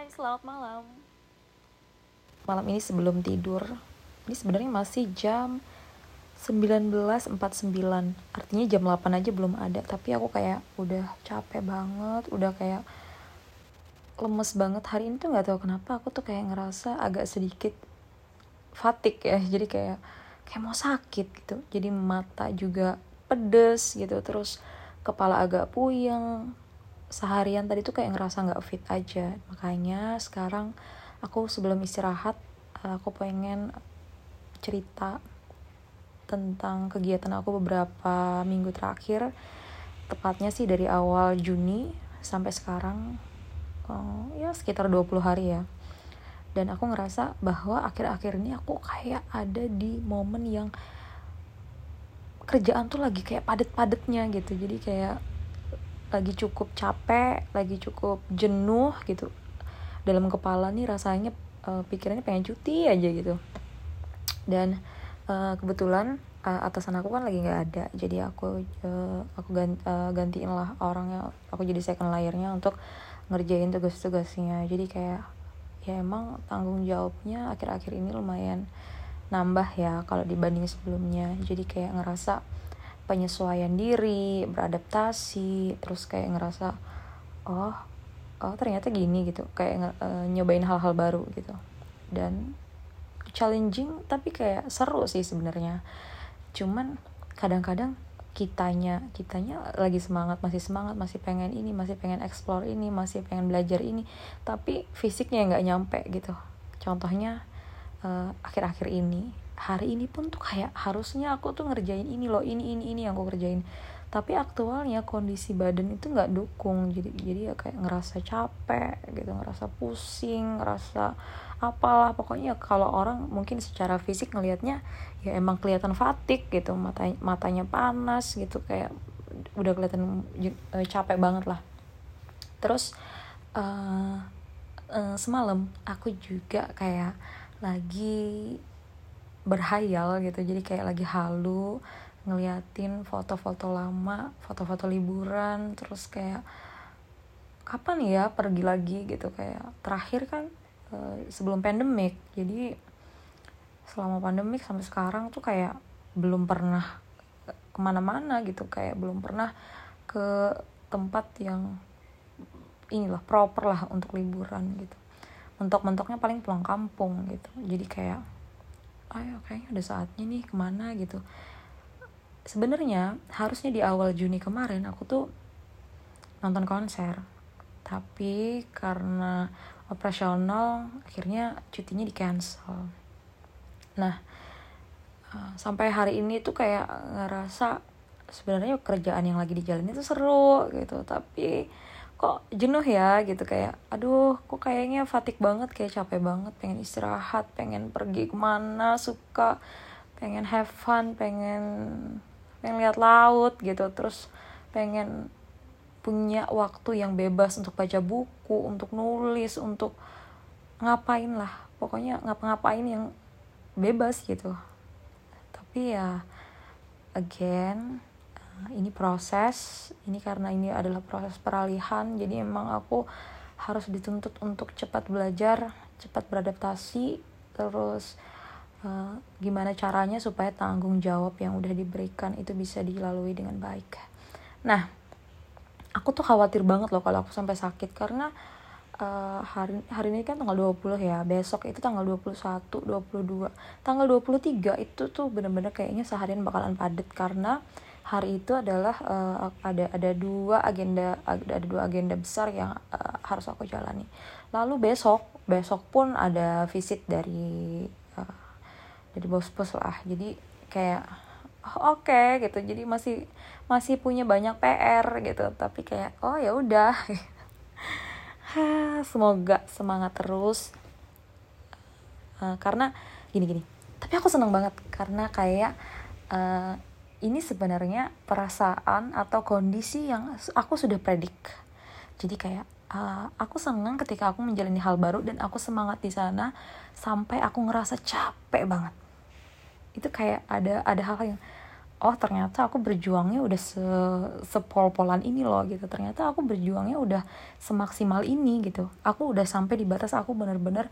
Hai, selamat malam. Malam ini sebelum tidur, ini sebenarnya masih jam 19.49 Artinya jam 8 aja belum ada. Tapi aku kayak udah capek banget Udah kayak lemes banget. Hari ini tuh gak tahu kenapa Aku tuh kayak ngerasa agak sedikit Fatik ya. Jadi kayak kayak mau sakit gitu. Jadi mata juga pedes gitu. Terus kepala agak puyeng seharian tadi tuh kayak ngerasa nggak fit aja. Makanya sekarang aku sebelum istirahat eh, aku pengen cerita tentang kegiatan aku beberapa minggu terakhir. Tepatnya sih dari awal Juni sampai sekarang oh, ya sekitar 20 hari ya. Dan aku ngerasa bahwa akhir-akhir ini aku kayak ada di momen yang kerjaan tuh lagi kayak padet-padetnya gitu. Jadi kayak lagi cukup capek lagi cukup jenuh gitu. Dalam kepala nih rasanya uh, pikirannya pengen cuti aja gitu. Dan uh, kebetulan uh, atasan aku kan lagi nggak ada. Jadi aku uh, aku ganti, uh, gantiin lah orangnya. Aku jadi second layernya untuk ngerjain tugas-tugasnya. Jadi kayak ya emang tanggung jawabnya akhir-akhir ini lumayan nambah ya kalau dibanding sebelumnya. Jadi kayak ngerasa penyesuaian diri beradaptasi terus kayak ngerasa oh oh ternyata gini gitu. Kayak uh, nyobain hal-hal baru gitu. Dan challenging tapi kayak seru sih sebenarnya. Cuman kadang-kadang kitanya kitanya lagi semangat masih semangat masih pengen ini masih pengen explore ini masih pengen belajar ini tapi fisiknya nggak nyampe gitu. Contohnya eh, akhir-akhir uh, ini hari ini pun tuh kayak harusnya aku tuh ngerjain ini loh ini ini ini yang aku kerjain. Tapi aktualnya kondisi badan itu nggak dukung jadi jadi ya kayak ngerasa capek gitu ngerasa pusing ngerasa apalah. Pokoknya kalau orang mungkin secara fisik ngelihatnya ya emang kelihatan fatik gitu mata matanya panas gitu kayak udah kelihatan uh, capek banget lah. Terus uh, uh, semalam aku juga kayak lagi berhayal gitu. Jadi kayak lagi halu ngeliatin foto-foto lama foto-foto liburan terus kayak kapan ya pergi lagi? gitu. Kayak terakhir kan uh, sebelum pandemik. Jadi selama pandemik sampai sekarang tuh kayak belum pernah ke mana-mana gitu. Kayak belum pernah ke tempat yang inilah proper lah untuk liburan gitu. Mentok-mentoknya paling pulang kampung gitu. Jadi kayak ayo kayaknya udah saatnya nih ke mana? gitu. Sebenarnya harusnya di awal Juni kemarin aku tuh nonton konser. Tapi karena operasional akhirnya cutinya di cancel nah eh, sampai hari ini tuh kayak ngerasa sebenarnya kerjaan yang lagi dijalani itu seru gitu. Tapi kok jenuh ya gitu. Kayak aduh kok kayaknya fatik banget kayak capek banget. Pengen istirahat pengen pergi ke mana suka. Pengen have fun pengen pengen lihat laut gitu. Terus pengen punya waktu yang bebas untuk baca buku untuk nulis untuk ngapain lah. Pokoknya ngapa-ngapain yang bebas gitu. Tapi ya again ini proses ini karena ini adalah proses peralihan jadi emang aku harus dituntut untuk cepat belajar cepat beradaptasi terus uh, gimana caranya supaya tanggung jawab yang udah diberikan itu bisa dilalui dengan baik. Nah aku tuh khawatir banget loh kalau aku sampai sakit karena uh, hari hari ini kan tanggal 20 ya besok itu tanggal 21 22 tanggal 23 itu tuh bener-bener kayaknya seharian bakalan padet karena hari itu adalah uh, ada ada dua agenda ada, ada dua agenda besar yang uh, harus aku jalani. Lalu besok besok pun ada visit dari uh, dari bos-bos lah. Jadi kayak oh, oke okay, gitu. Jadi masih masih punya banyak PR gitu. Tapi kayak oh ya udah. Semoga semangat terus. Uh, karena gini gini. Tapi aku seneng banget karena kayak ini sebenarnya perasaan atau kondisi yang aku sudah predik. Jadi kayak uh, aku senang ketika aku menjalani hal baru dan aku semangat di sana sampai aku ngerasa capek banget. Itu kayak ada ada hal yang oh ternyata aku berjuangnya udah se sepol-polan ini loh gitu. Ternyata aku berjuangnya udah semaksimal ini gitu. Aku udah sampai di batas aku bener-bener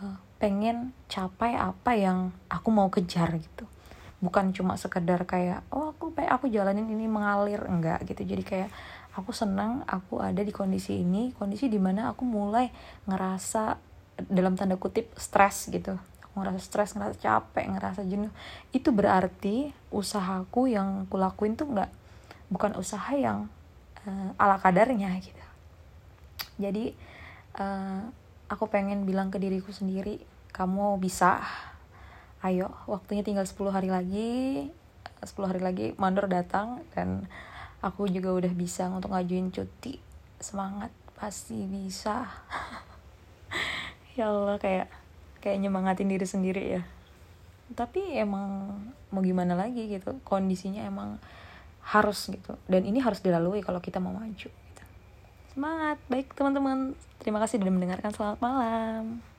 uh, pengen capai apa yang aku mau kejar gitu bukan cuma sekedar kayak oh aku aku jalanin ini mengalir. Enggak gitu. Jadi kayak aku senang aku ada di kondisi ini kondisi di mana aku mulai ngerasa dalam tanda kutip stres gitu. Aku ngerasa stres ngerasa capek ngerasa jenuh. Itu berarti usahaku yang aku lakuin tuh nggak bukan usaha yang uh, ala kadarnya gitu. Jadi uh, aku pengen bilang ke diriku sendiri kamu bisa ayo waktunya tinggal 10 hari lagi. 10 hari lagi mandor datang dan aku juga udah bisa untuk ngajuin cuti. Semangat pasti bisa. Ya Allah kayak kayak nyemangatin diri sendiri ya. Tapi emang mau gimana lagi gitu kondisinya emang harus gitu. Dan ini harus dilalui kalau kita mau maju gitu. semangat baik teman-teman. Terima kasih sudah mendengarkan. Selamat malam